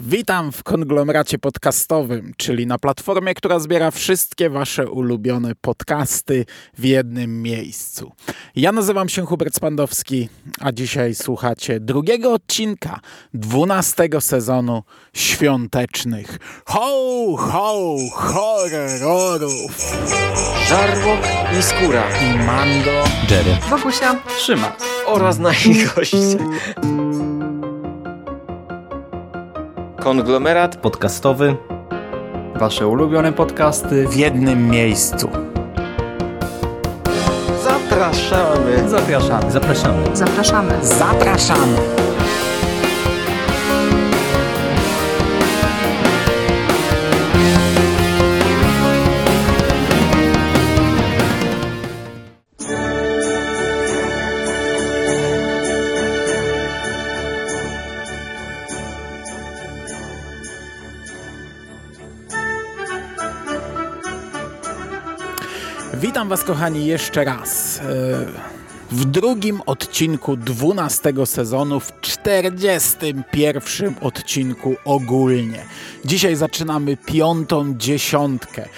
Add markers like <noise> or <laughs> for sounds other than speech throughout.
Witam w konglomeracie podcastowym, czyli na platformie, która zbiera wszystkie Wasze ulubione podcasty w jednym miejscu. Ja nazywam się Hubert Spandowski, a dzisiaj słuchacie drugiego odcinka dwunastego sezonu świątecznych Ho, ho, horrorów. Żarłok i Skóra I Mando. Jerry. Bogusia. Trzyma. oraz nasi goście. Konglomerat Podcastowy. Wasze ulubione podcasty. W jednym miejscu. zapraszamy. Zapraszamy. Zapraszamy. Zapraszamy. Zapraszamy. Witam Was, kochani, jeszcze raz. e, W drugim odcinku 12 sezonu, w 41 odcinku ogólnie. Dzisiaj zaczynamy piątą dziesiątkę.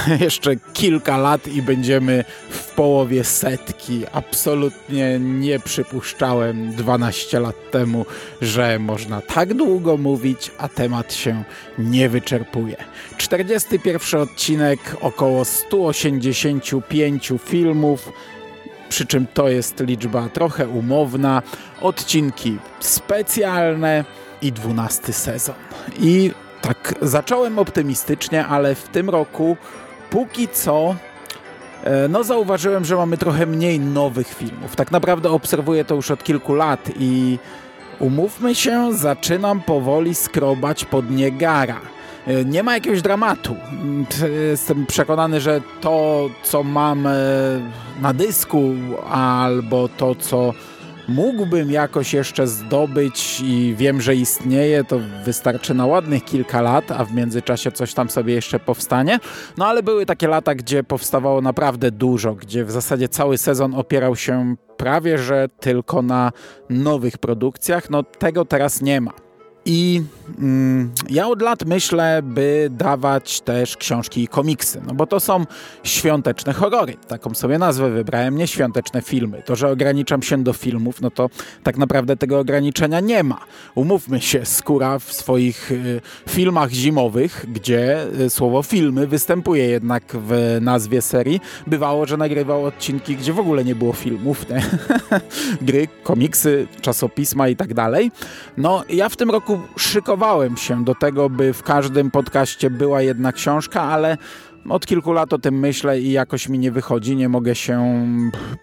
<laughs> Jeszcze kilka lat i będziemy w połowie setki. Absolutnie nie przypuszczałem 12 lat temu, że można tak długo mówić, a temat się nie wyczerpuje. 41 odcinek, około 185 filmów, przy czym to jest liczba trochę umowna, odcinki specjalne i 12 sezon. I tak zacząłem optymistycznie, ale w tym roku póki co e, no zauważyłem, że mamy trochę mniej nowych filmów. Tak naprawdę obserwuję to już od kilku lat i umówmy się, zaczynam powoli skrobać pod niegara. E, Nie ma jakiegoś dramatu. Mm, t- Jestem przekonany, że to, co mam e, na dysku, albo to, co mógłbym jakoś jeszcze zdobyć i wiem, że istnieje, to wystarczy na ładnych kilka lat, a w międzyczasie coś tam sobie jeszcze powstanie. No ale były takie lata, gdzie powstawało naprawdę dużo, gdzie w zasadzie cały sezon opierał się prawie że tylko na nowych produkcjach. No tego teraz nie ma. I mm, ja od lat myślę, by dawać też książki i komiksy, no bo to są świąteczne horrory. Taką sobie nazwę wybrałem, nie świąteczne filmy. To, że ograniczam się do filmów, no to tak naprawdę tego ograniczenia nie ma. Umówmy się, Skóra w swoich y, filmach zimowych, gdzie y, słowo filmy występuje jednak w nazwie serii, bywało, że nagrywał odcinki, gdzie w ogóle nie było filmów, <laughs> gry, komiksy, czasopisma i tak dalej. No, ja w tym roku szykowałem się do tego, by w każdym podcaście była jedna książka, ale od kilku lat o tym myślę i jakoś mi nie wychodzi, nie mogę się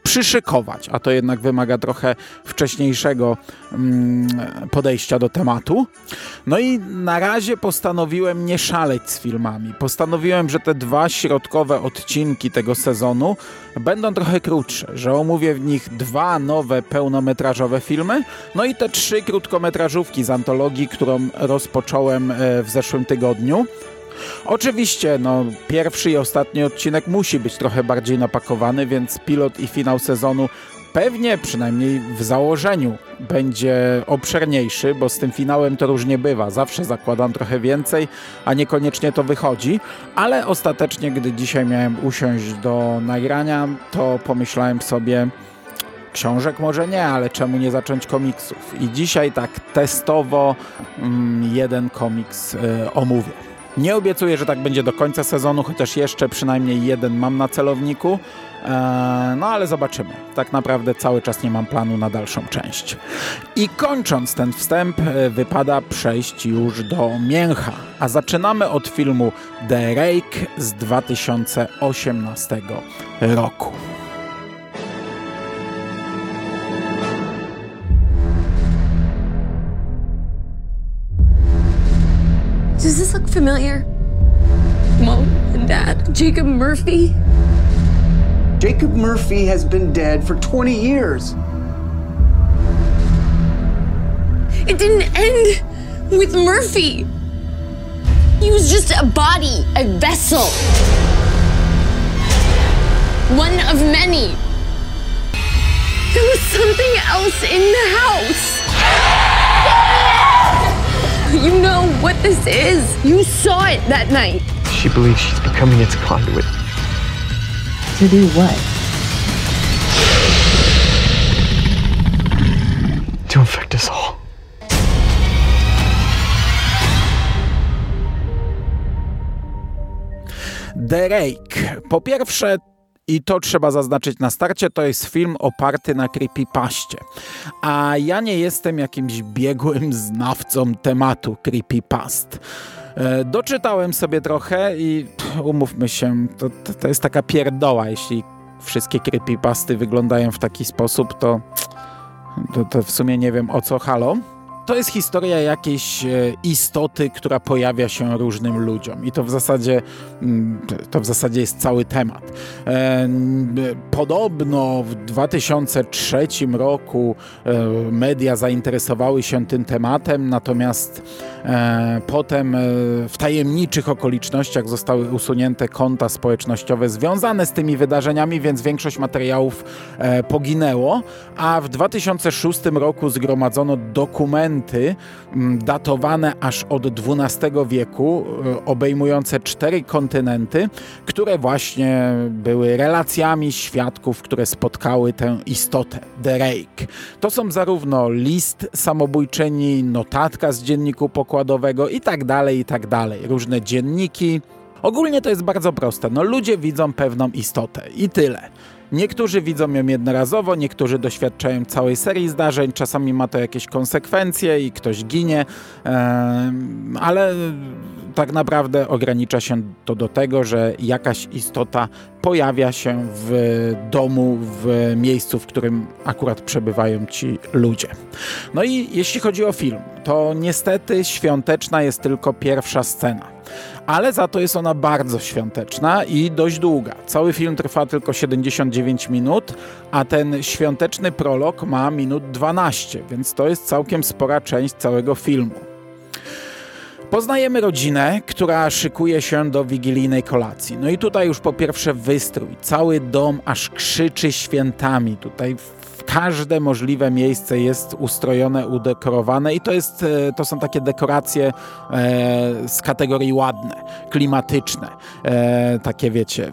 przyszykować, a to jednak wymaga trochę wcześniejszego mm, podejścia do tematu. No i na razie postanowiłem nie szaleć z filmami. Postanowiłem, że te dwa środkowe odcinki tego sezonu będą trochę krótsze, że omówię w nich dwa nowe pełnometrażowe filmy, no i te trzy krótkometrażówki z antologii, którą rozpocząłem e, w zeszłym tygodniu. Oczywiście, no, pierwszy i ostatni odcinek musi być trochę bardziej napakowany, więc pilot i finał sezonu pewnie, przynajmniej w założeniu, będzie obszerniejszy, bo z tym finałem to różnie bywa. Zawsze zakładam trochę więcej, a niekoniecznie to wychodzi, ale ostatecznie, gdy dzisiaj miałem usiąść do nagrania, to pomyślałem sobie, Książek może nie, ale czemu nie zacząć komiksów? I dzisiaj tak testowo mm, jeden komiks y, omówię. Nie obiecuję, że tak będzie do końca sezonu, chociaż jeszcze przynajmniej jeden mam na celowniku. E, no ale zobaczymy. Tak naprawdę cały czas nie mam planu na dalszą część. I kończąc ten wstęp, e, wypada przejść już do mięcha. A zaczynamy od filmu The Rake z 2018 roku. Jacob Murphy. Jacob Murphy has been dead for 20 years. It didn't end with Murphy. He was just a body, a vessel. One of many. There was something else in the house. You know what this is. You saw it that night. She believes she's becoming its conduit. To do what? To infect us all. The Rake. Po pierwsze, i to trzeba zaznaczyć na starcie, to jest film oparty na creepypaście. A ja nie jestem jakimś biegłym <laughs> znawcą tematu creepypast. E, doczytałem sobie trochę i umówmy się, to, to, to jest taka pierdoła. Jeśli wszystkie creepypasty wyglądają w taki sposób, to, to, to w sumie nie wiem o co halo to jest historia jakiejś e, istoty, która pojawia się różnym ludziom i to w zasadzie mm, to w zasadzie jest cały temat. E, podobno w 2003 roku media zainteresowały się tym tematem, natomiast potem w tajemniczych okolicznościach zostały usunięte konta społecznościowe związane z tymi wydarzeniami, więc większość materiałów poginęło, a w 2006 roku zgromadzono dokumenty datowane aż od XII wieku, e, obejmujące cztery kontynenty, które właśnie były relacjami świadków, które spotkały tę istotę, The Rake. To są zarówno list samobójczyni, notatka z dzienniku pokładowego i tak dalej, i tak dalej. Różne dzienniki. Ogólnie to jest bardzo proste. No ludzie widzą pewną istotę i tyle. Niektórzy widzą ją jednorazowo, niektórzy doświadczają całej serii zdarzeń, czasami ma to jakieś konsekwencje i ktoś ginie, ale tak naprawdę ogranicza się to do tego, że jakaś istota pojawia się w domu, w miejscu, w którym akurat przebywają ci ludzie. No i jeśli chodzi o film, to niestety świąteczna jest tylko pierwsza scena ale za to jest ona bardzo świąteczna i dość długa. Cały film trwa tylko 79 minut, a ten świąteczny prolog ma minut 12, więc to jest całkiem spora część całego filmu. Poznajemy rodzinę, która szykuje się do wigilijnej kolacji. No i tutaj już po pierwsze wystrój. Cały dom aż krzyczy świętami. Tutaj każde możliwe miejsce jest ustrojone, udekorowane i to, jest, e, to są takie dekoracje e, z kategorii ładne, klimatyczne, e, takie wiecie,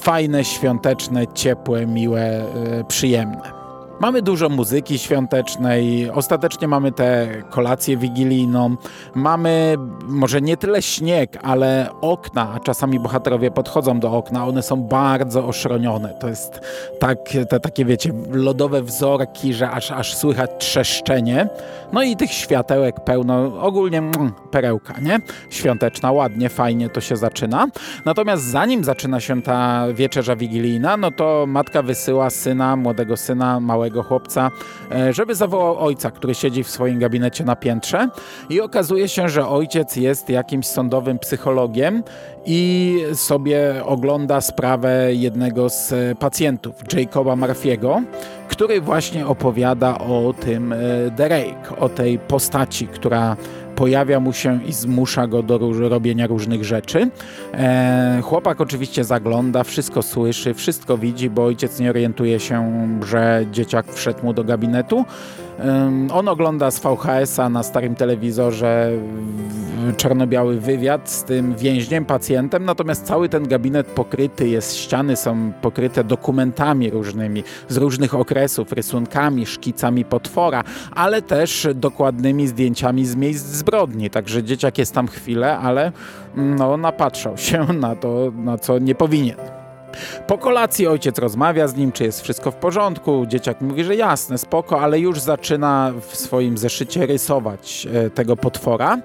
fajne, świąteczne, ciepłe, miłe, przyjemne. Mamy dużo muzyki świątecznej, ostatecznie mamy tę kolację wigilijną, mamy może nie tyle śnieg, ale okna, a czasami bohaterowie podchodzą do okna, one są bardzo oszronione. To jest tak, te takie wiecie, lodowe wzorki, że aż, aż słychać trzeszczenie. No i tych światełek pełno, ogólnie mm, perełka, nie? Świąteczna, ładnie, fajnie to się zaczyna. Natomiast zanim zaczyna się ta wieczerza wigilijna, no to matka wysyła syna, młodego syna, małego małego chłopca, e, żeby zawołał ojca, który siedzi w swoim gabinecie na piętrze. I okazuje się, że ojciec jest jakimś sądowym psychologiem i sobie ogląda sprawę jednego z pacjentów, Jacoba Murphy'ego, który właśnie opowiada o tym Derek, o tej postaci, która pojawia mu się i zmusza go do robienia różnych rzeczy. E, chłopak oczywiście zagląda, wszystko słyszy, wszystko widzi, bo ojciec nie orientuje się, że dzieciak wszedł mu do gabinetu. On ogląda z VHS-a na starym telewizorze czarno-biały wywiad z tym więźniem, pacjentem, natomiast cały ten gabinet pokryty jest, ściany są pokryte dokumentami różnymi z różnych okresów, rysunkami, szkicami potwora, ale też dokładnymi zdjęciami z miejsc zbrodni. Także dzieciak jest tam chwilę, ale no, napatrzał się <laughs> na to, na co nie powinien. Po kolacji ojciec rozmawia z nim, czy jest wszystko w porządku. Dzieciak mówi, że jasne, spoko, ale już zaczyna w swoim zeszycie rysować e, tego potwora.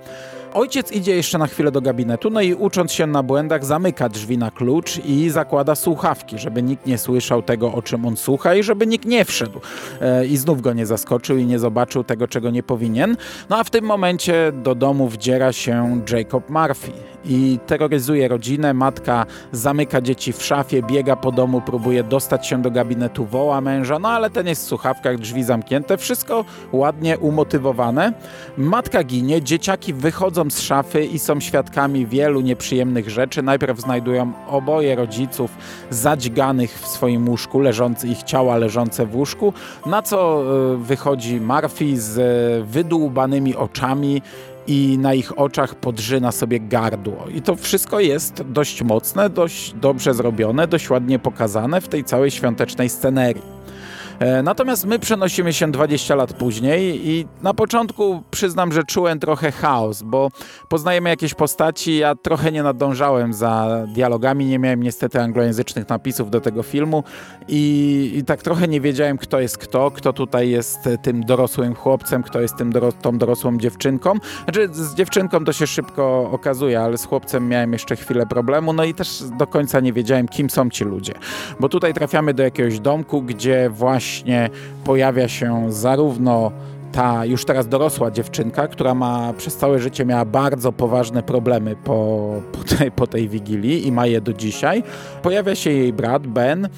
Ojciec idzie jeszcze na chwilę do gabinetu, no i ucząc się na błędach, zamyka drzwi na klucz i zakłada słuchawki, żeby nikt nie słyszał tego, o czym on słucha i żeby nikt nie wszedł e, i znów go nie zaskoczył i nie zobaczył tego, czego nie powinien. No a w tym momencie do domu wdziera się Jacob Murphy i terroryzuje rodzinę. Matka zamyka dzieci w szafie, biega po domu, próbuje dostać się do gabinetu, woła męża, no ale ten jest w słuchawkach, drzwi zamknięte, wszystko ładnie umotywowane. Matka ginie, dzieciaki wychodzą z szafy i są świadkami wielu nieprzyjemnych rzeczy. Najpierw znajdują oboje rodziców zadźganych w swoim łóżku, leżące ich ciała leżące w łóżku, na co e, wychodzi Murphy z wydłubanymi oczami i na ich oczach podrzyna sobie gardło. I to wszystko jest dość mocne, dość dobrze zrobione, dość ładnie pokazane w tej całej świątecznej scenerii. E, natomiast my przenosimy się 20 lat później i na początku przyznam, że czułem trochę chaos, bo poznajemy jakieś postaci, ja trochę nie nadążałem za dialogami, nie miałem niestety anglojęzycznych napisów do tego filmu i, i tak trochę nie wiedziałem, kto jest kto, kto tutaj jest tym dorosłym chłopcem, kto jest tym doros tą dorosłą dziewczynką. Znaczy z dziewczynką to się szybko okazuje, ale z chłopcem miałem jeszcze chwilę problemu, no i też do końca nie wiedziałem, kim są ci ludzie. Bo tutaj trafiamy do jakiegoś domku, gdzie właśnie właśnie pojawia się zarówno ta już teraz dorosła dziewczynka, która ma przez całe życie miała bardzo poważne problemy po, po, tej, po tej wigilii i ma je do dzisiaj. Pojawia się jej brat Ben,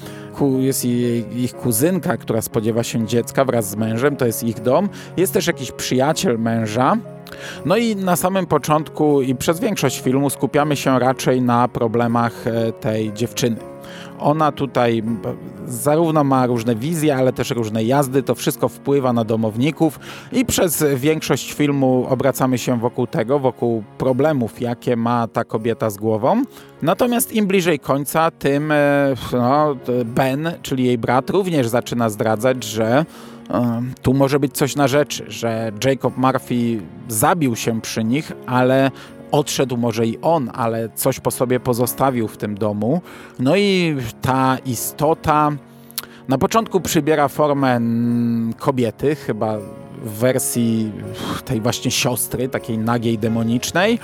jest jej, ich kuzynka, która spodziewa się dziecka wraz z mężem, to jest ich dom. Jest też jakiś przyjaciel męża. No i na samym początku i przez większość filmu skupiamy się raczej na problemach e, tej dziewczyny. Ona tutaj zarówno ma różne wizje, ale też różne jazdy. To wszystko wpływa na domowników i przez większość filmu obracamy się wokół tego, wokół problemów, jakie ma ta kobieta z głową. Natomiast im bliżej końca, tym e, no, Ben, czyli jej brat, również zaczyna zdradzać, że e, tu może być coś na rzeczy, że Jacob Murphy zabił się przy nich, ale odszedł może i on, ale coś po sobie pozostawił w tym domu. No i ta istota na początku przybiera formę kobiety, chyba w wersji tej właśnie siostry, takiej nagiej, demonicznej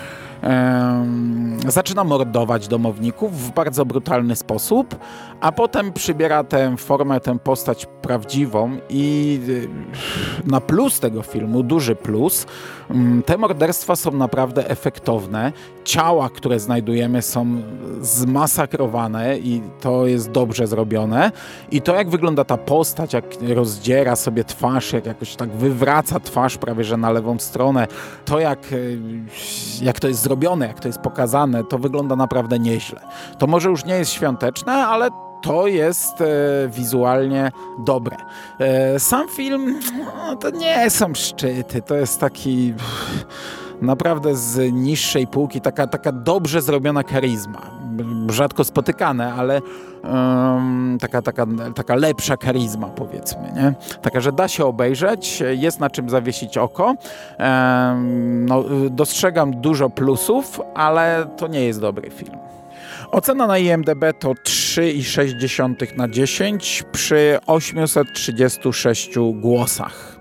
zaczyna mordować domowników w bardzo brutalny sposób, a potem przybiera tę formę, tę postać prawdziwą i y, na plus tego filmu, duży plus, te morderstwa są naprawdę efektowne. Ciała, które znajdujemy są zmasakrowane i to jest dobrze zrobione. I to jak wygląda ta postać, jak rozdziera sobie twarz, jak jakoś tak wywraca twarz prawie że na lewą stronę, to jak, y, jak to jest zrobione, jak to jest pokazane, to wygląda naprawdę nieźle. To może już nie jest świąteczne, ale to jest e, wizualnie dobre. E, sam film no, to nie są szczyty, to jest taki naprawdę z niższej półki, taka, taka dobrze zrobiona charyzma. Rzadko spotykane, ale um, taka, taka, taka lepsza charyzma powiedzmy. Nie? Taka, że da się obejrzeć, jest na czym zawiesić oko. No, dostrzegam dużo plusów, ale to nie jest dobry film. Ocena na IMDB to 3,6 na 10 przy 836 głosach.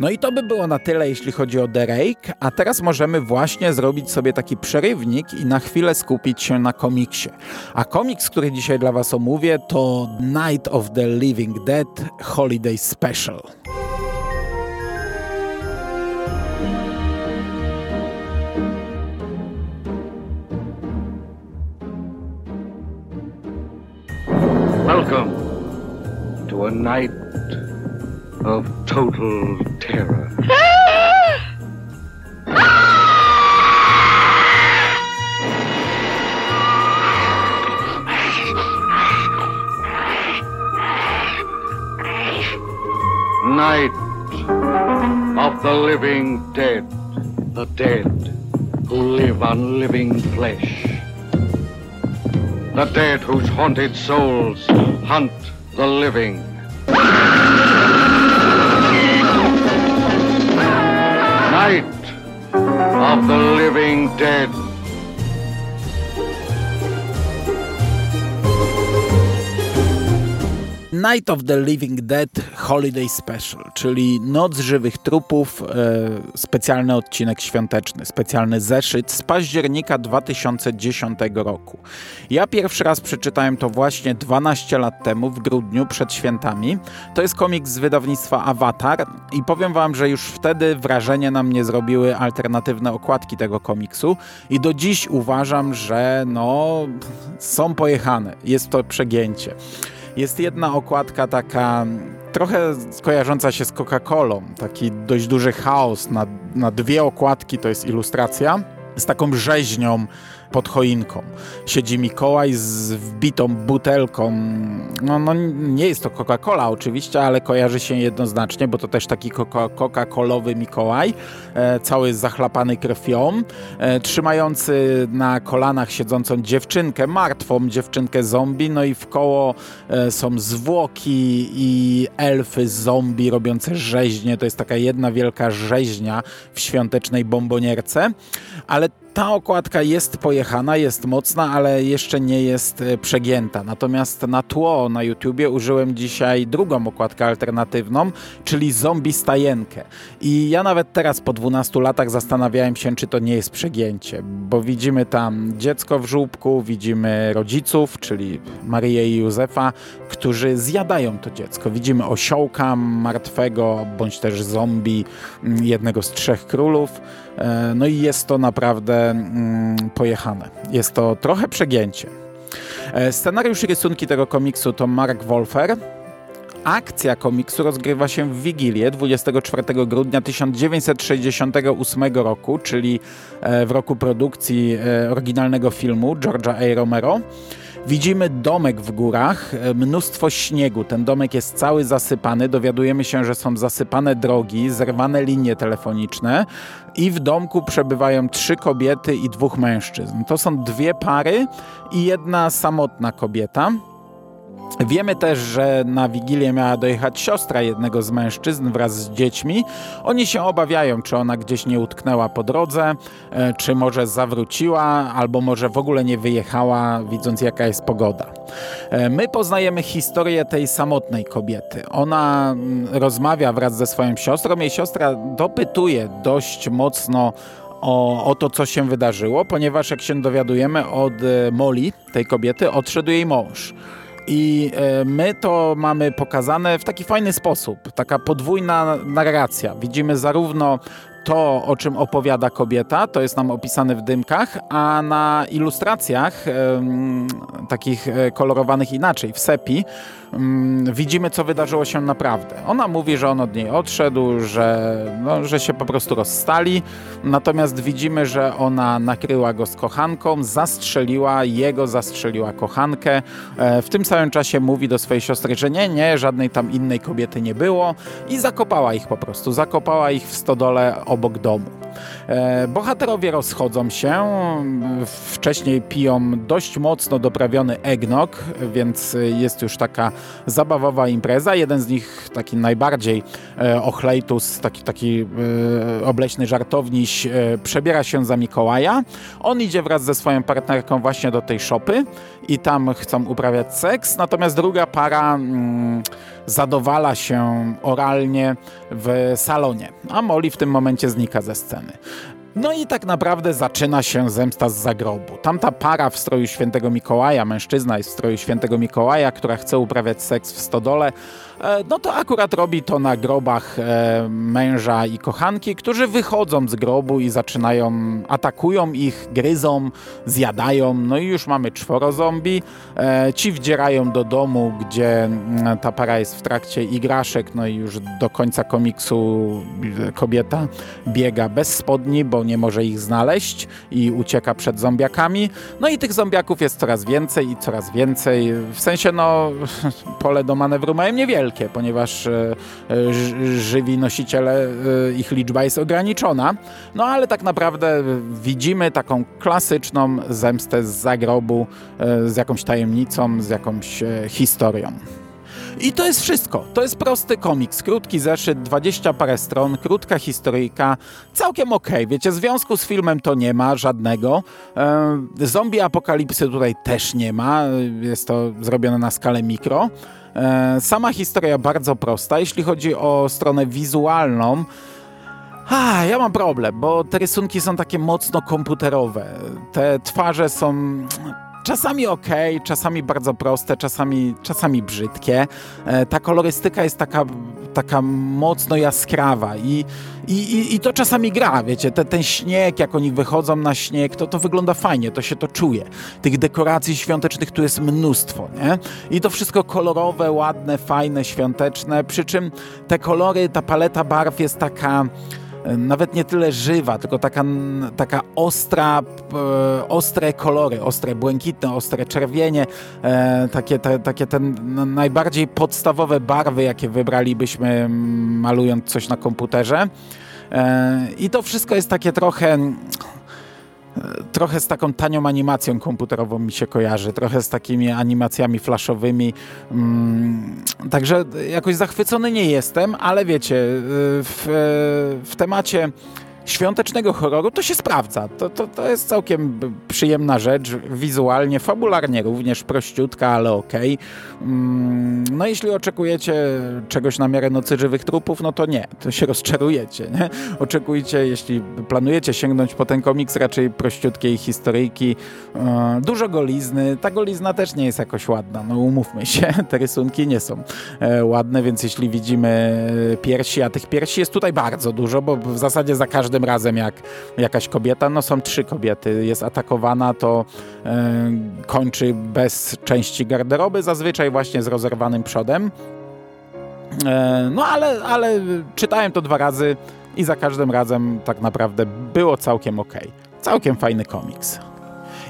No i to by było na tyle, jeśli chodzi o The Rake, a teraz możemy właśnie zrobić sobie taki przerywnik i na chwilę skupić się na komiksie. A komiks, który dzisiaj dla Was omówię, to Night of the Living Dead Holiday Special. Welcome to a night of total terror. Night of the living dead, the dead who live on living flesh, the dead whose haunted souls hunt the living. Night of the living dead. Night of the Living Dead Holiday Special, czyli Noc Żywych Trupów, e, specjalny odcinek świąteczny, specjalny zeszyt z października 2010 roku. Ja pierwszy raz przeczytałem to właśnie 12 lat temu, w grudniu, przed świętami. To jest komiks z wydawnictwa Avatar i powiem wam, że już wtedy wrażenie na mnie zrobiły alternatywne okładki tego komiksu i do dziś uważam, że no, są pojechane. Jest to przegięcie. Jest jedna okładka taka trochę kojarząca się z Coca-Colą. Taki dość duży chaos na, na dwie okładki to jest ilustracja. z taką rzeźnią pod choinką. Siedzi Mikołaj z wbitą butelką. No, no nie jest to Coca-Cola oczywiście, ale kojarzy się jednoznacznie, bo to też taki Coca-Colowy Mikołaj, e, cały zachlapany krwią, e, trzymający na kolanach siedzącą dziewczynkę, martwą dziewczynkę zombie, no i w koło e, są zwłoki i elfy zombie robiące rzeźnie. To jest taka jedna wielka rzeźnia w świątecznej bombonierce, ale ta okładka jest pojechana, jest mocna, ale jeszcze nie jest e, przegięta. Natomiast na tło na YouTubie użyłem dzisiaj drugą okładkę alternatywną, czyli zombie stajenkę. I ja nawet teraz po 12 latach zastanawiałem się, czy to nie jest przegięcie, bo widzimy tam dziecko w żółbku, widzimy rodziców, czyli Marię i Józefa, którzy zjadają to dziecko. Widzimy osiołka martwego, bądź też zombie, mm, jednego z trzech królów. E, no i jest to naprawdę mm, pojechane. Jest to trochę przegięcie. E, scenariusz i rysunki tego komiksu to Mark Wolfer. Akcja komiksu rozgrywa się w Wigilię 24 grudnia 1968 roku, czyli e, w roku produkcji oryginalnego filmu George'a A. Romero. Widzimy domek w górach, e, mnóstwo śniegu. Ten domek jest cały zasypany. Dowiadujemy się, że są zasypane drogi, zerwane linie telefoniczne i w domku przebywają trzy kobiety i dwóch mężczyzn. To są dwie pary i jedna samotna kobieta. Wiemy też, że na Wigilię miała dojechać siostra jednego z mężczyzn wraz z dziećmi. Oni się obawiają, czy ona gdzieś nie utknęła po drodze, e, czy może zawróciła, albo może w ogóle nie wyjechała, widząc jaka jest pogoda. E, my poznajemy historię tej samotnej kobiety. Ona mm, rozmawia wraz ze swoją siostrą. Jej siostra dopytuje dość mocno o, o, to, co się wydarzyło, ponieważ jak się dowiadujemy od e, Molly, tej kobiety, odszedł jej mąż. I e, my to mamy pokazane w taki fajny sposób, taka podwójna narracja. Widzimy zarówno to, o czym opowiada kobieta, to jest nam opisane w dymkach, a na ilustracjach, takich e, kolorowanych inaczej, w sepi, widzimy, co wydarzyło się naprawdę. Ona mówi, że on od niej odszedł, że, no, że się po prostu rozstali, natomiast widzimy, że ona nakryła go z kochanką, zastrzeliła jego, zastrzeliła kochankę. E, w tym samym czasie mówi do swojej siostry, że nie, nie, żadnej tam innej kobiety nie było i zakopała ich po prostu. Zakopała ich w stodole obok domu. E, bohaterowie rozchodzą się, wcześniej piją dość mocno doprawiony eggnog, więc jest już taka zabawowa impreza. Jeden z nich, taki najbardziej e, ochlejtus, taki, taki e, obleśny żartowniś, przebiera się za Mikołaja. On idzie wraz ze swoją partnerką właśnie do tej szopy i tam chcą uprawiać seks, natomiast druga para mm, zadowala się oralnie w salonie, a Molly w tym momencie znika ze sceny. No i tak naprawdę zaczyna się zemsta z zagrobu. Tamta para w stroju świętego Mikołaja, mężczyzna jest w stroju świętego Mikołaja, która chce uprawiać seks w stodole, no to akurat robi to na grobach e, męża i kochanki, którzy wychodzą z grobu i zaczynają, atakują ich, gryzą, zjadają. No i już mamy czworo zombie. E, ci wdzierają do domu, gdzie mm, ta para jest w trakcie igraszek, no i już do końca komiksu kobieta biega bez spodni, bo nie może ich znaleźć i ucieka przed zombiakami. No i tych zombiaków jest coraz więcej i coraz więcej. W sensie, no, <laughs> pole do manewru mają niewiele ponieważ e, e, żywi nosiciele, e, ich liczba jest ograniczona. No ale tak naprawdę widzimy taką klasyczną zemstę z zagrobu, z jakąś tajemnicą, z jakąś historią. I to jest wszystko. To jest prosty komiks, krótki zeszyt, 20 parę stron, krótka historyjka, całkiem ok. Wiecie, związku z filmem to nie ma żadnego. E, zombie apokalipsy tutaj też nie ma. Jest to zrobione na skalę mikro. E, sama historia bardzo prosta. Jeśli chodzi o stronę wizualną, a, ja mam problem, bo te rysunki są takie mocno komputerowe. Te twarze są czasami ok, czasami bardzo proste, czasami, czasami brzydkie. E, ta kolorystyka jest taka, taka mocno jaskrawa i, i, i, to czasami gra, wiecie, te, ten śnieg, jak oni wychodzą na śnieg, to, to wygląda fajnie, to się to czuje. Tych dekoracji świątecznych tu jest mnóstwo, nie? I to wszystko kolorowe, ładne, fajne, świąteczne, przy czym te kolory, ta paleta barw jest taka nawet nie tyle żywa, tylko taka, taka ostra, ostre kolory, ostre błękitne, ostre czerwienie, e, takie, te, takie te najbardziej podstawowe barwy, jakie wybralibyśmy malując coś na komputerze. E, I to wszystko jest takie trochę trochę z taką tanią animacją komputerową mi się kojarzy, trochę z takimi animacjami flashowymi. Mm, także jakoś zachwycony nie jestem, ale wiecie, w, w temacie świątecznego horroru to się sprawdza. To, to, to jest całkiem przyjemna rzecz, wizualnie, fabularnie również prościutka, ale okej. Okay. Mm, no jeśli oczekujecie czegoś na miarę Nocy Żywych Trupów, no to nie, to się rozczarujecie. Nie? Oczekujcie, jeśli planujecie sięgnąć po ten komiks, raczej prościutkiej historyjki, e, dużo golizny. Ta golizna też nie jest jakoś ładna, no umówmy się, <laughs> te rysunki nie są e, ładne, więc jeśli widzimy piersi, a tych piersi jest tutaj bardzo dużo, bo w zasadzie za każdym razem jak jakaś kobieta, no są trzy kobiety, jest atakowana, to e, kończy bez części garderoby, zazwyczaj właśnie z rozerwanym przodem. E, no ale, ale czytałem to dwa razy i za każdym razem tak naprawdę było całkiem ok. Całkiem fajny komiks.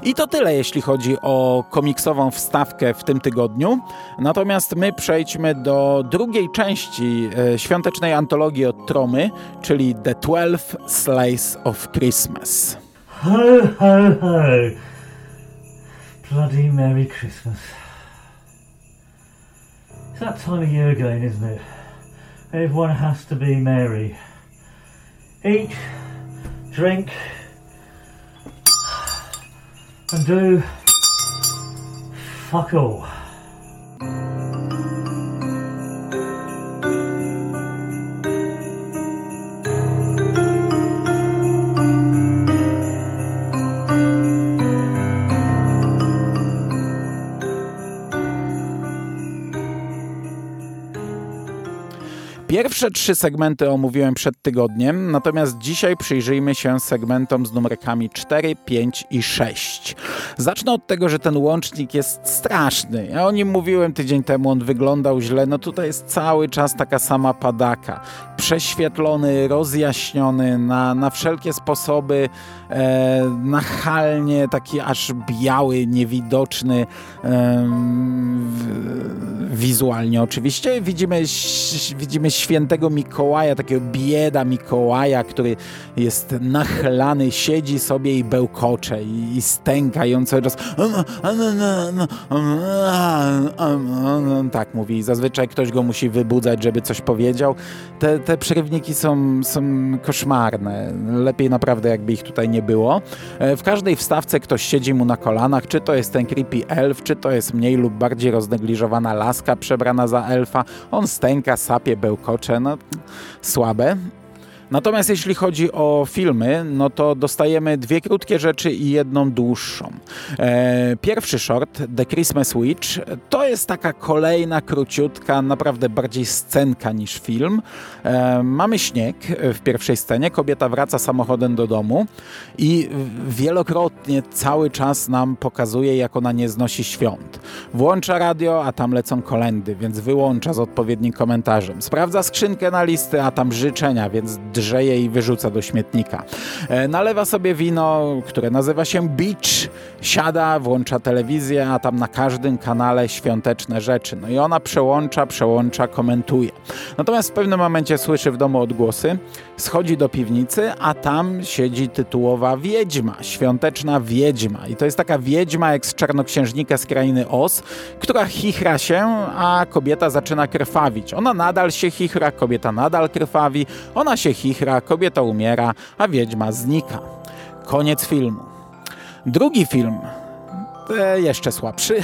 I to tyle, jeśli chodzi o komiksową wstawkę w tym tygodniu. Natomiast my przejdźmy do drugiej części e, świątecznej antologii od Tromy, czyli The Twelve Slice of Christmas. Ho, ho, ho. Bloody Merry Christmas. It's that time of year again, isn't it? Everyone has to be merry. Eat, drink, and do fuck all. Pierwsze trzy segmenty omówiłem przed tygodniem, natomiast dzisiaj przyjrzyjmy się segmentom z numerkami 4, 5 i 6. Zacznę od tego, że ten łącznik jest straszny. Ja o nim mówiłem tydzień temu, on wyglądał źle. No tutaj jest cały czas taka sama padaka. Prześwietlony, rozjaśniony na, na wszelkie sposoby, e, nachalnie, taki aż biały, niewidoczny e, wizualnie oczywiście. Widzimy, widzimy świętego Mikołaja, takiego bieda Mikołaja, który jest nachlany, siedzi sobie i bełkocze i, i stęka i on cały czas tak mówi. Zazwyczaj ktoś go musi wybudzać, żeby coś powiedział. Te, te przerywniki są, są koszmarne. Lepiej naprawdę jakby ich tutaj nie było. W każdej wstawce ktoś siedzi mu na kolanach, czy to jest ten creepy elf, czy to jest mniej lub bardziej roznegliżowana laska przebrana za elfa. On stęka, sapie, bełkocze. No, słabe. Natomiast jeśli chodzi o filmy, no to dostajemy dwie krótkie rzeczy i jedną dłuższą. E, pierwszy short, The Christmas Witch, to jest taka kolejna króciutka, naprawdę bardziej scenka niż film. E, mamy śnieg w pierwszej scenie, kobieta wraca samochodem do domu i wielokrotnie cały czas nam pokazuje, jak ona nie znosi świąt. Włącza radio, a tam lecą kolendy, więc wyłącza z odpowiednim komentarzem. Sprawdza skrzynkę na listy, a tam życzenia, więc drzeje i wyrzuca do śmietnika. E, nalewa sobie wino, które nazywa się Beach, siada, włącza telewizję, a tam na każdym kanale świąteczne rzeczy. No i ona przełącza, przełącza, komentuje. Natomiast w pewnym momencie słyszy w domu odgłosy, schodzi do piwnicy, a tam siedzi tytułowa wiedźma, świąteczna wiedźma. I to jest taka wiedźma jak z czarnoksiężnika z krainy Os, która chichra się, a kobieta zaczyna krwawić. Ona nadal się chichra, kobieta nadal krwawi, ona się chichra, kobieta umiera, a wiedźma znika. Koniec filmu. Drugi film, e, jeszcze słabszy,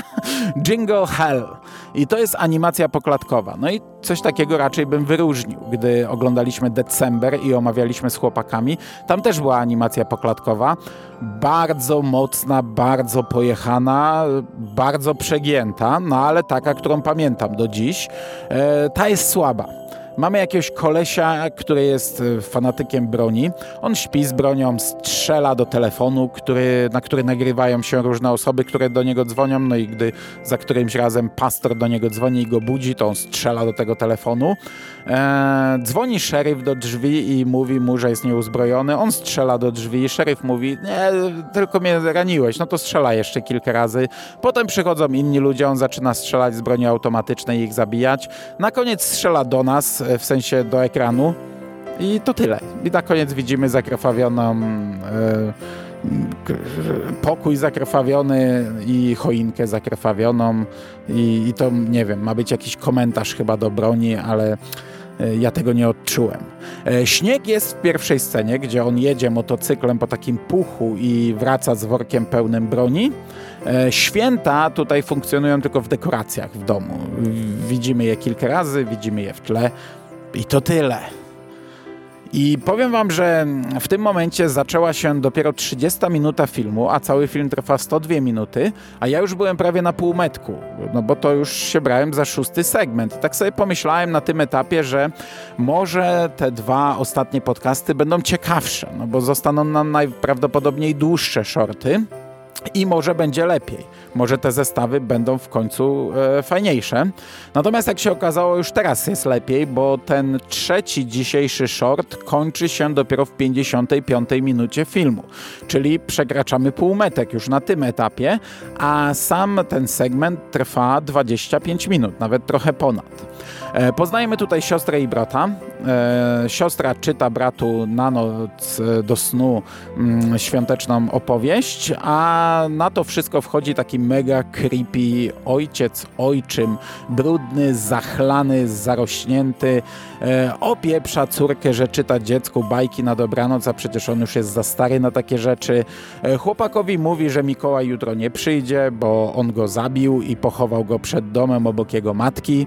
<laughs> Jingle Hell. I to jest animacja poklatkowa. No i coś takiego raczej bym wyróżnił. Gdy oglądaliśmy December i omawialiśmy z chłopakami, tam też była animacja poklatkowa. Bardzo mocna, bardzo pojechana, bardzo przegięta, no ale taka, którą pamiętam do dziś. E, ta jest słaba Mamy jakiegoś kolesia, który jest e, fanatykiem broni. On śpi z bronią, strzela do telefonu, który, na który nagrywają się różne osoby, które do niego dzwonią. No i gdy za którymś razem pastor do niego dzwoni i go budzi, to on strzela do tego telefonu. Eee, dzwoni szeryf do drzwi i mówi mu, że jest nieuzbrojony. On strzela do drzwi. Szeryf mówi, nie, tylko mnie raniłeś. No to strzela jeszcze kilka razy. Potem przychodzą inni ludzie, on zaczyna strzelać z broni automatycznej i ich zabijać. Na koniec strzela do nas, w sensie do ekranu. I to tyle. I na koniec widzimy zakrwawioną e, pokój zakrwawiony i choinkę zakrwawioną i, i to, nie wiem, ma być jakiś komentarz chyba do broni, ale e, ja tego nie odczułem. E, śnieg jest w pierwszej scenie, gdzie on jedzie motocyklem po takim puchu i wraca z workiem pełnym broni. E, święta tutaj funkcjonują tylko w dekoracjach w domu. Widzimy je kilka razy, widzimy je w tle i to tyle. I powiem wam, że w tym momencie zaczęła się dopiero 30 minuta filmu, a cały film trwa 102 minuty, a ja już byłem prawie na półmetku, no bo to już się brałem za szósty segment. Tak sobie pomyślałem na tym etapie, że może te dwa ostatnie podcasty będą ciekawsze, no bo zostaną nam najprawdopodobniej dłuższe shorty i może będzie lepiej. Może te zestawy będą w końcu e, fajniejsze. Natomiast jak się okazało, już teraz jest lepiej, bo ten trzeci dzisiejszy short kończy się dopiero w 55 minucie filmu, czyli przekraczamy półmetek już na tym etapie, a sam ten segment trwa 25 minut, nawet trochę ponad. E, poznajemy tutaj siostrę i brata. E, siostra czyta bratu na noc e, do snu mm, świąteczną opowieść, a na to wszystko wchodzi taki mega creepy ojciec, ojczym, brudny, zachlany, zarośnięty, opieprza córkę, że czyta dziecku bajki na dobranoc, a przecież on już jest za stary na takie rzeczy. Chłopakowi mówi, że Mikołaj jutro nie przyjdzie, bo on go zabił i pochował go przed domem obok jego matki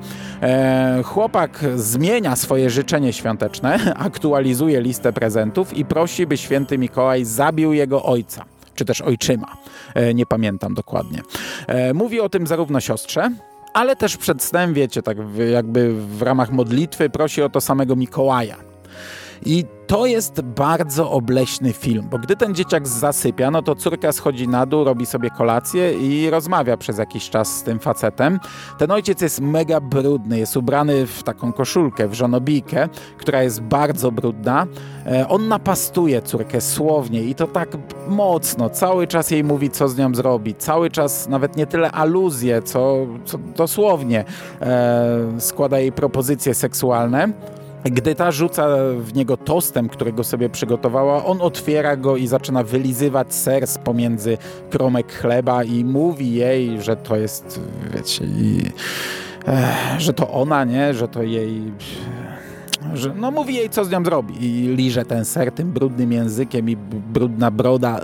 chłopak zmienia swoje życzenie świąteczne, <laughs> aktualizuje listę prezentów i prosi, by święty Mikołaj zabił jego ojca czy też ojczyma. E, nie pamiętam dokładnie. E, mówi o tym zarówno siostrze, ale też przed snem, wiecie, tak jakby w ramach modlitwy prosi o to samego Mikołaja. I to jest bardzo obleśny film, bo gdy ten dzieciak zasypia, no to córka schodzi na dół, robi sobie kolację i rozmawia przez jakiś czas z tym facetem. Ten ojciec jest mega brudny, jest ubrany w taką koszulkę, w żonobijkę, która jest bardzo brudna. E, on napastuje córkę słownie i to tak mocno. Cały czas jej mówi, co z nią zrobi. Cały czas nawet nie tyle aluzje, co, co dosłownie e, składa jej propozycje seksualne. Gdy ta rzuca w niego tostem, którego sobie przygotowała, on otwiera go i zaczyna wylizywać ser z pomiędzy kromek chleba i mówi jej, że to jest, wiecie, i, e, że to ona, nie, że to jej że, no mówi jej, co z nią zrobi i liże ten ser tym brudnym językiem i brudna broda.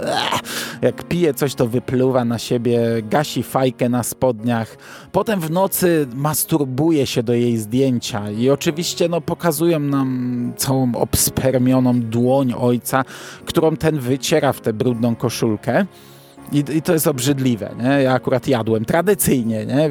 Jak pije coś, to wypluwa na siebie, gasi fajkę na spodniach. Potem w nocy masturbuje się do jej zdjęcia i oczywiście no, pokazują nam całą obspermioną dłoń ojca, którą ten wyciera w tę brudną koszulkę. I, I, to jest obrzydliwe, nie? Ja akurat jadłem tradycyjnie, nie?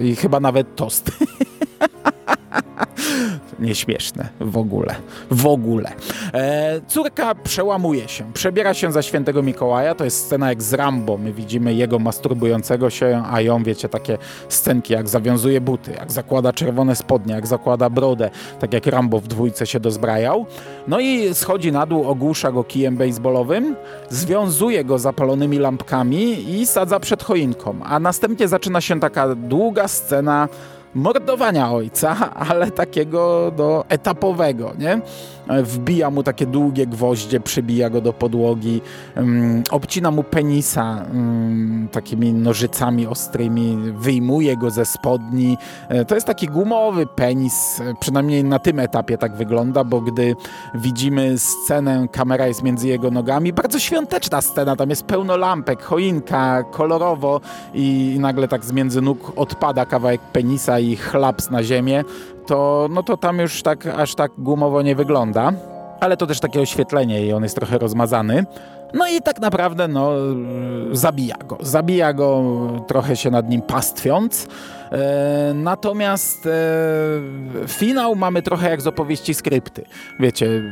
I chyba nawet tost. <laughs> <laughs> Nieśmieszne w ogóle. W ogóle. E, córka przełamuje się, przebiera się za świętego Mikołaja. To jest scena jak z Rambo. My widzimy jego masturbującego się, a ją, wiecie, takie scenki, jak zawiązuje buty, jak zakłada czerwone spodnie, jak zakłada brodę, tak jak Rambo w dwójce się dozbrajał. No i schodzi na dół, ogłusza go kijem baseballowym, związuje go zapalonymi lampkami i sadza przed choinką. A następnie zaczyna się taka długa scena mordowania ojca, ale takiego do etapowego, nie? Wbija mu takie długie gwoździe, przybija go do podłogi, um, obcina mu penisa um, takimi nożycami ostrymi, wyjmuje go ze spodni. E, to jest taki gumowy penis, e, przynajmniej na tym etapie tak wygląda, bo gdy widzimy scenę, kamera jest między jego nogami, bardzo świąteczna scena, tam jest pełno lampek, choinka, kolorowo i nagle tak z między nóg odpada kawałek penisa i chlaps na ziemię to, no to tam już tak aż tak gumowo nie wygląda. Ale to też takie oświetlenie i on jest trochę rozmazany. No i tak naprawdę no, zabija go. Zabija go trochę się nad nim pastwiąc. E, natomiast e, finał mamy trochę jak z opowieści skrypty. Wiecie,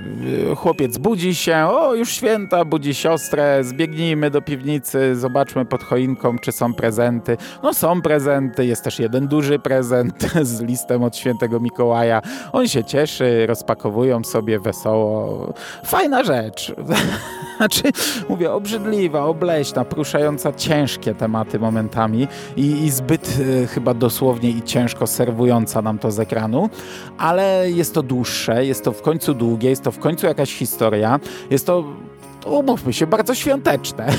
e, chłopiec budzi się, o już święta, budzi siostrę, zbiegnijmy do piwnicy, zobaczmy pod choinką, czy są prezenty. No są prezenty, jest też jeden duży prezent <laughs> z listem od świętego Mikołaja. On się cieszy, rozpakowują sobie wesoło. Fajna rzecz. <laughs> Znaczy, mówię, obrzydliwa, obleśna, poruszająca ciężkie tematy momentami i, i zbyt chyba dosłownie i ciężko serwująca nam to z ekranu, ale jest to dłuższe, jest to w końcu długie, jest to w końcu jakaś historia, jest to, umówmy się, bardzo świąteczne. <laughs>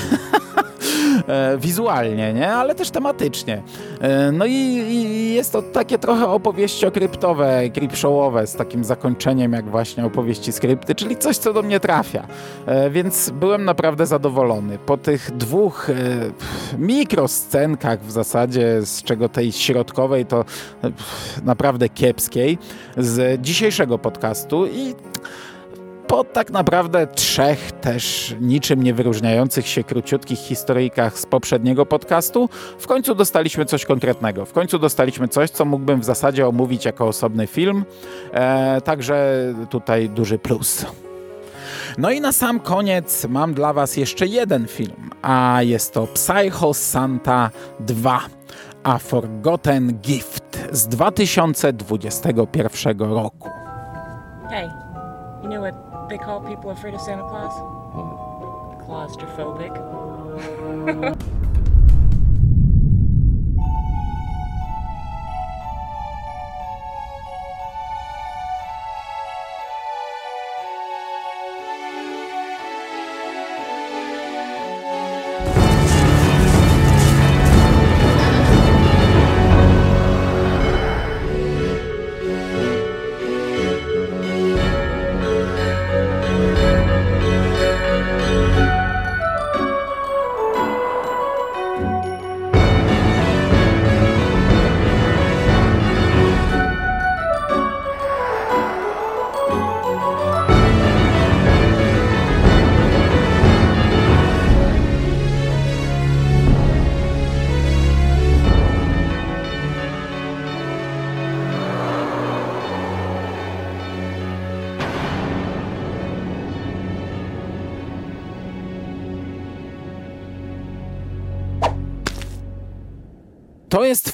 E, wizualnie, nie? ale też tematycznie. E, no i, i, jest to takie trochę opowieści okryptowe, creepshowowe z takim zakończeniem jak właśnie opowieści skrypty, czyli coś, co do mnie trafia. E, więc byłem naprawdę zadowolony. Po tych dwóch mikroscenkach w zasadzie, z czego tej środkowej to naprawdę kiepskiej, z dzisiejszego podcastu i po tak naprawdę trzech też niczym nie wyróżniających się króciutkich historyjkach z poprzedniego podcastu, w końcu dostaliśmy coś konkretnego. W końcu dostaliśmy coś, co mógłbym w zasadzie omówić jako osobny film. E, także tutaj duży plus. No i na sam koniec mam dla Was jeszcze jeden film, a jest to Psycho Santa 2. A Forgotten Gift z 2021 roku. Hey, you know what they call people afraid of Santa Claus? Claustrophobic. <laughs>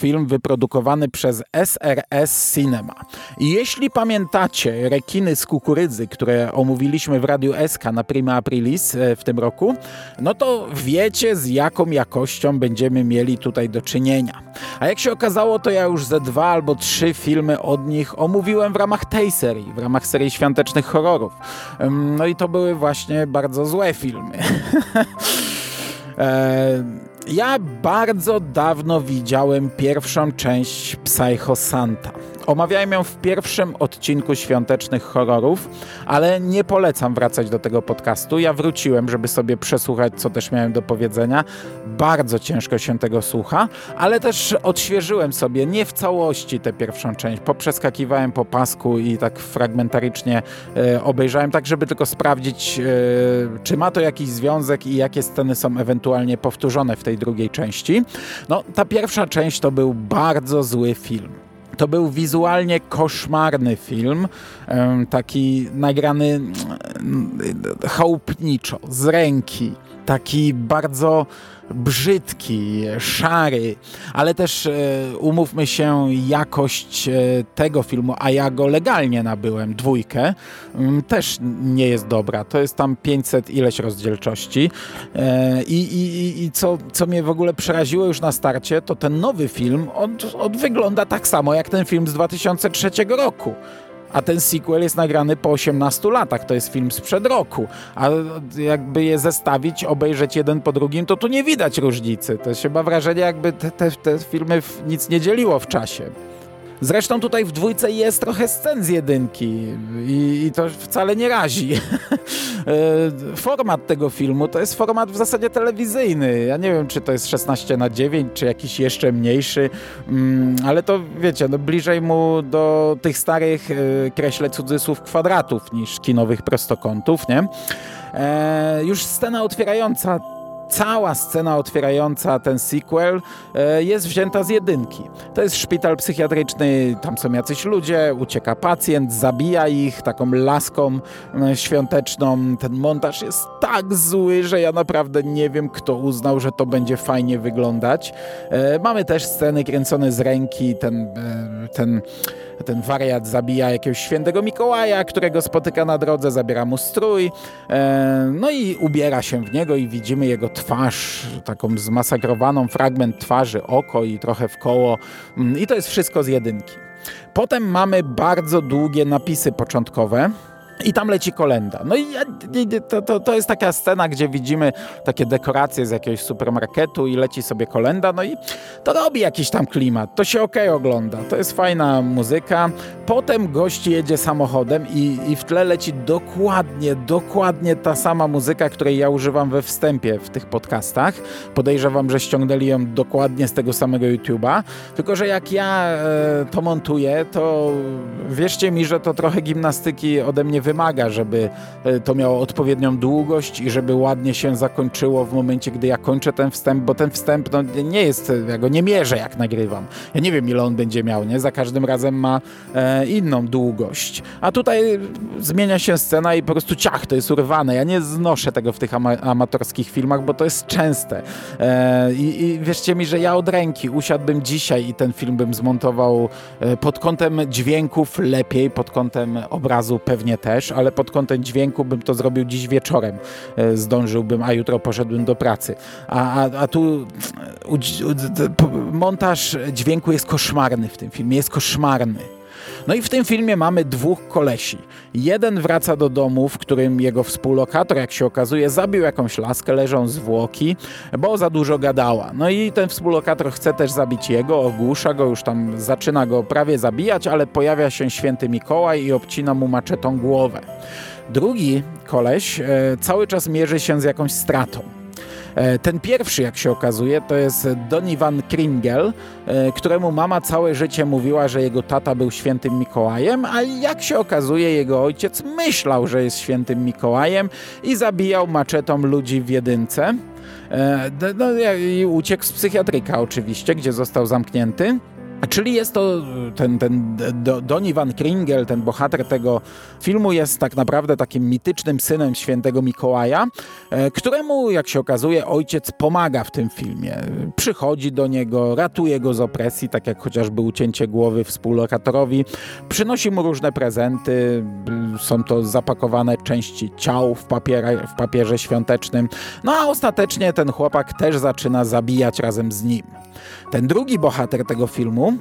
film wyprodukowany przez SRS Cinema. Jeśli pamiętacie rekiny z kukurydzy, które omówiliśmy w Radiu SK na Prima Aprilis e, w tym roku, no to wiecie z jaką jakością będziemy mieli tutaj do czynienia. A jak się okazało, to ja już ze dwa albo trzy filmy od nich omówiłem w ramach tej serii, w ramach serii świątecznych horrorów. No i to były właśnie bardzo złe filmy. eee, <laughs> ja bardzo dawno widziałem pierwszą część Psycho Santa. Omawiałem ją w pierwszym odcinku świątecznych horrorów, ale nie polecam wracać do tego podcastu. Ja wróciłem, żeby sobie przesłuchać, co też miałem do powiedzenia. Bardzo ciężko się tego słucha, ale też odświeżyłem sobie nie w całości tę pierwszą część. Poprzeskakiwałem po pasku i tak fragmentarycznie e, obejrzałem, tak żeby tylko sprawdzić, e, czy ma to jakiś związek i jakie sceny są ewentualnie powtórzone w tej drugiej części. No, ta pierwsza część to był bardzo zły film. To był wizualnie koszmarny film, taki nagrany chałupniczo, z ręki, taki bardzo brzydki, szary, ale też e, umówmy się, jakość e, tego filmu, a ja go legalnie nabyłem, dwójkę, mm, też nie jest dobra. To jest tam 500 ileś rozdzielczości e, i, i, i co, co mnie w ogóle przeraziło już na starcie, to ten nowy film, on, on wygląda tak samo jak ten film z 2003 roku a ten sequel jest nagrany po 18 latach. To jest film sprzed roku. A jakby je zestawić, obejrzeć jeden po drugim, to tu nie widać różnicy. To się ma wrażenie, jakby te, te, te filmy nic nie dzieliło w czasie. Zresztą tutaj w dwójce jest trochę scen z jedynki i, i to wcale nie razi. <laughs> E, format tego filmu to jest format w zasadzie telewizyjny. Ja nie wiem, czy to jest 16 na 9, czy jakiś jeszcze mniejszy, mm, ale to wiecie, no bliżej mu do tych starych, e, kreślę cudzysłów, kwadratów niż kinowych prostokątów, nie? E, już scena otwierająca cała scena otwierająca ten sequel e, jest wzięta z jedynki. To jest szpital psychiatryczny, tam są jacyś ludzie, ucieka pacjent, zabija ich taką laską e, świąteczną. Ten montaż jest tak zły, że ja naprawdę nie wiem, kto uznał, że to będzie fajnie wyglądać. E, mamy też sceny kręcone z ręki, ten, ten ten wariat zabija jakiegoś świętego Mikołaja, którego spotyka na drodze, zabiera mu strój, e, no i ubiera się w niego i widzimy jego twarz, taką zmasakrowaną, fragment twarzy, oko i trochę w koło mm, i to jest wszystko z jedynki. Potem mamy bardzo długie napisy początkowe, i tam leci kolenda. No i to, to, to, jest taka scena, gdzie widzimy takie dekoracje z jakiegoś supermarketu i leci sobie kolenda, no i to robi jakiś tam klimat. To się ok ogląda. To jest fajna muzyka. Potem gość jedzie samochodem i, i w tle leci dokładnie, dokładnie ta sama muzyka, której ja używam we wstępie w tych podcastach. Podejrzewam, że ściągnęli ją dokładnie z tego samego YouTube'a. Tylko, że jak ja e, to montuję, to wierzcie mi, że to trochę gimnastyki ode mnie wymaga, żeby e, to miało odpowiednią długość i żeby ładnie się zakończyło w momencie, gdy ja kończę ten wstęp, bo ten wstęp no, nie jest, ja go nie mierzę jak nagrywam. Ja nie wiem ile on będzie miał, nie? Za każdym razem ma e, inną długość. A tutaj zmienia się scena i po prostu ciach, to jest urwane. Ja nie znoszę tego w tych ama amatorskich filmach, bo to jest częste. E, i, I wierzcie mi, że ja od ręki usiadłbym dzisiaj i ten film bym zmontował e, pod kątem dźwięków lepiej, pod kątem obrazu pewnie też też, ale pod kątem dźwięku bym to zrobił dziś wieczorem. E, zdążyłbym, a jutro poszedłem do pracy. A, a, a tu montaż dźwięku jest koszmarny w tym filmie, jest koszmarny. No i w tym filmie mamy dwóch kolesi. Jeden wraca do domu, w którym jego współlokator, jak się okazuje, zabił jakąś laskę, leżą zwłoki, bo za dużo gadała. No i ten współlokator chce też zabić jego, ogłusza go, już tam zaczyna go prawie zabijać, ale pojawia się święty Mikołaj i obcina mu maczetą głowę. Drugi koleś e, cały czas mierzy się z jakąś stratą. E, ten pierwszy, jak się okazuje, to jest Donny Van Kringel, e, któremu mama całe życie mówiła, że jego tata był świętym Mikołajem, a jak się okazuje, jego ojciec myślał, że jest świętym Mikołajem i zabijał maczetą ludzi w jedynce. E, no, i uciekł z psychiatryka oczywiście, gdzie został zamknięty. Czyli jest to ten, ten Donny Van Kringel, ten bohater tego filmu jest tak naprawdę takim mitycznym synem świętego Mikołaja, e, któremu, jak się okazuje, ojciec pomaga w tym filmie. Przychodzi do niego, ratuje go z opresji, tak jak chociażby ucięcie głowy współlokatorowi, przynosi mu różne prezenty, są to zapakowane części ciał w, papierze, w papierze świątecznym, no a ostatecznie ten chłopak też zaczyna zabijać razem z nim. Ten drugi bohater tego filmu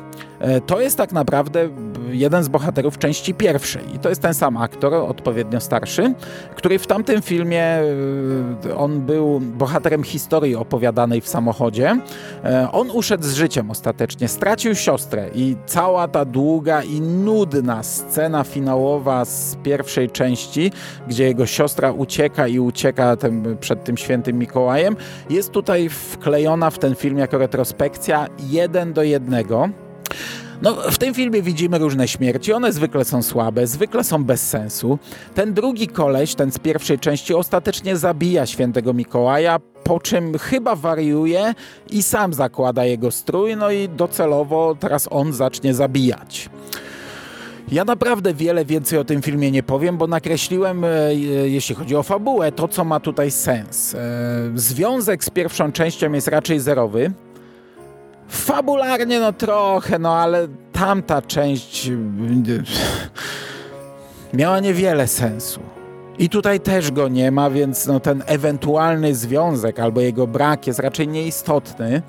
to jest tak naprawdę jeden z bohaterów części pierwszej. I to jest ten sam aktor, odpowiednio starszy, który w tamtym filmie e, on był bohaterem historii opowiadanej w samochodzie. E, on uszedł z życiem ostatecznie, stracił siostrę i cała ta długa i nudna scena finałowa z pierwszej części, gdzie jego siostra ucieka i ucieka tym, przed tym świętym Mikołajem, jest tutaj wklejona w ten film jako retrospekcja jeden do jednego. No, w tym filmie widzimy różne śmierci, one zwykle są słabe, zwykle są bez sensu. Ten drugi koleś, ten z pierwszej części, ostatecznie zabija świętego Mikołaja, po czym chyba wariuje i sam zakłada jego strój, no i docelowo teraz on zacznie zabijać. Ja naprawdę wiele więcej o tym filmie nie powiem, bo nakreśliłem, e, jeśli chodzi o fabułę, to co ma tutaj sens. E, związek z pierwszą częścią jest raczej zerowy. Fabularnie no trochę, no ale tamta część e, miała niewiele sensu. I tutaj też go nie ma, więc no, ten ewentualny związek albo jego brak jest raczej nieistotny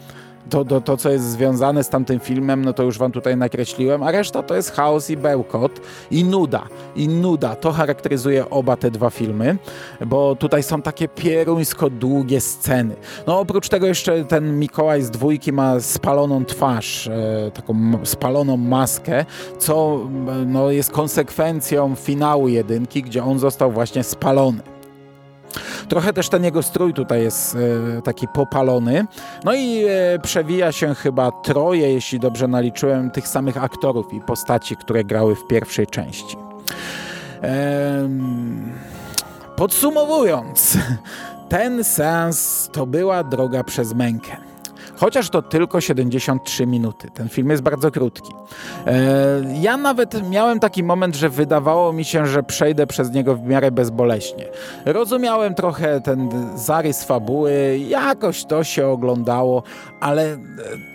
to, to, to, co jest związane z tamtym filmem, no to już wam tutaj nakreśliłem, a reszta to jest chaos i bełkot i nuda. I nuda. To charakteryzuje oba te dwa filmy, bo tutaj są takie pieruńsko długie sceny. No oprócz tego jeszcze ten Mikołaj z dwójki ma spaloną twarz, e, taką spaloną maskę, co no, jest konsekwencją finału jedynki, gdzie on został właśnie spalony. Trochę też ten jego strój tutaj jest e, taki popalony. No i e, przewija się chyba troje, jeśli dobrze naliczyłem, tych samych aktorów i postaci, które grały w pierwszej części. Podsumowując, <laughs> ten seans to była droga przez mękę. Chociaż to tylko 73 minuty. Ten film jest bardzo krótki. E, ja nawet miałem taki moment, że wydawało mi się, że przejdę przez niego w miarę bezboleśnie. Rozumiałem trochę ten zarys fabuły, jakoś to się oglądało, ale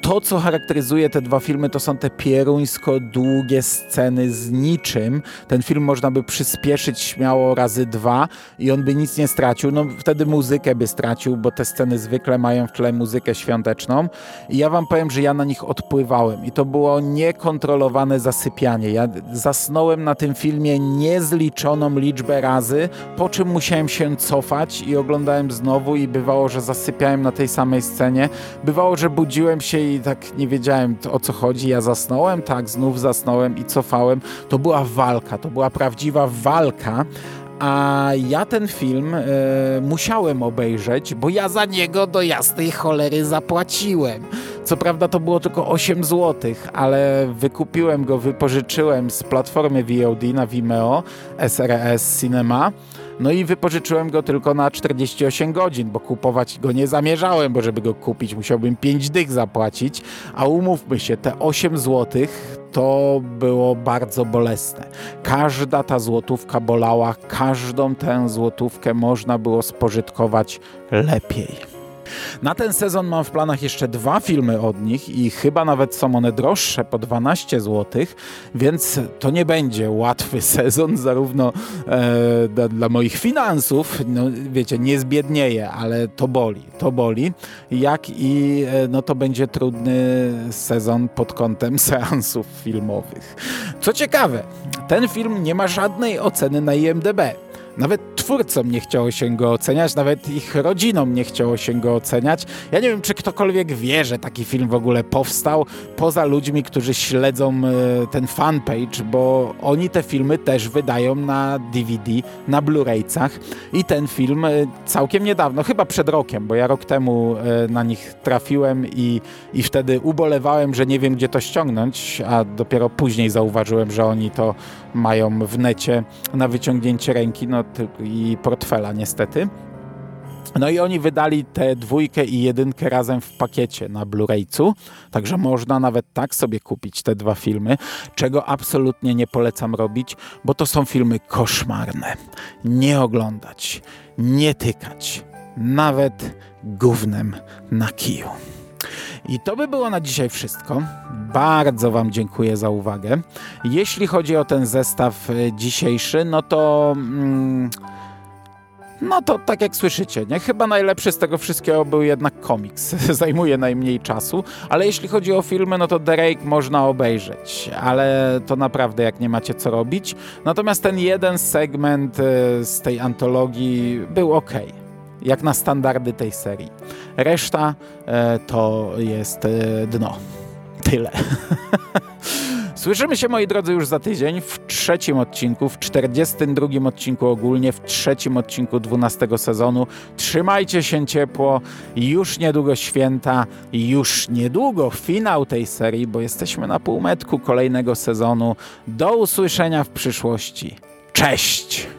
to, co charakteryzuje te dwa filmy, to są te pieruńsko długie sceny z niczym. Ten film można by przyspieszyć śmiało razy dwa i on by nic nie stracił. No wtedy muzykę by stracił, bo te sceny zwykle mają w tle muzykę świąteczną. I ja wam powiem, że ja na nich odpływałem i to było niekontrolowane zasypianie. Ja zasnąłem na tym filmie niezliczoną liczbę razy, po czym musiałem się cofać i oglądałem znowu i bywało, że zasypiałem na tej samej scenie. Bywało, że budziłem się i tak nie wiedziałem o co chodzi. Ja zasnąłem, tak, znów zasnąłem i cofałem. To była walka, to była prawdziwa walka, a ja ten film e, musiałem obejrzeć, bo ja za niego do jasnej cholery zapłaciłem. Co prawda to było tylko 8 zł, ale wykupiłem go, wypożyczyłem z platformy VOD na Vimeo, SRS Cinema. No i wypożyczyłem go tylko na 48 godzin, bo kupować go nie zamierzałem, bo żeby go kupić musiałbym 5 dych zapłacić, a umówmy się, te 8 zł to było bardzo bolesne. Każda ta złotówka bolała, każdą tę złotówkę można było spożytkować lepiej. Na ten sezon mam w planach jeszcze dwa filmy od nich i chyba nawet są one droższe po 12 zł, więc to nie będzie łatwy <laughs> sezon zarówno e, dla, dla, moich finansów, no wiecie, nie zbiednieję, ale to boli, to boli, jak i e, no to będzie trudny sezon pod kątem <laughs> seansów filmowych. Co ciekawe, ten film nie ma żadnej oceny na IMDb. Nawet twórcom nie chciało się go oceniać, nawet ich rodzinom nie chciało się go oceniać. Ja nie wiem, czy ktokolwiek wie, że taki film w ogóle powstał, poza ludźmi, którzy śledzą e, ten fanpage, bo oni te filmy też wydają na DVD, na Blu-raycach i ten film e, całkiem niedawno, chyba przed rokiem, bo ja rok temu e, na nich trafiłem i, i wtedy ubolewałem, że nie wiem, gdzie to ściągnąć, a dopiero później zauważyłem, że oni to mają w necie na wyciągnięcie ręki no, i portfela niestety. No i oni wydali tę dwójkę i jedynkę razem w pakiecie na Blu-raycu, także można nawet tak sobie kupić te dwa filmy, czego absolutnie nie polecam robić, bo to są filmy koszmarne. Nie oglądać, nie tykać, nawet gównem na kiju. I to by było na dzisiaj wszystko. Bardzo Wam dziękuję za uwagę. Jeśli chodzi o ten zestaw e, dzisiejszy, no to. Mm, no to tak jak słyszycie, nie? Chyba najlepszy z tego wszystkiego był jednak komiks. <laughs> Zajmuje najmniej czasu, ale jeśli chodzi o filmy, no to Drake można obejrzeć, ale to naprawdę jak nie macie co robić. Natomiast ten jeden segment e, z tej antologii był ok jak na standardy tej serii. Reszta e, to jest e, dno. Tyle. <laughs> Słyszymy się, moi drodzy, już za tydzień w trzecim odcinku, w 42 odcinku ogólnie, w trzecim odcinku 12 sezonu. Trzymajcie się ciepło, już niedługo święta, już niedługo finał tej serii, bo jesteśmy na półmetku kolejnego sezonu. Do usłyszenia w przyszłości. Cześć!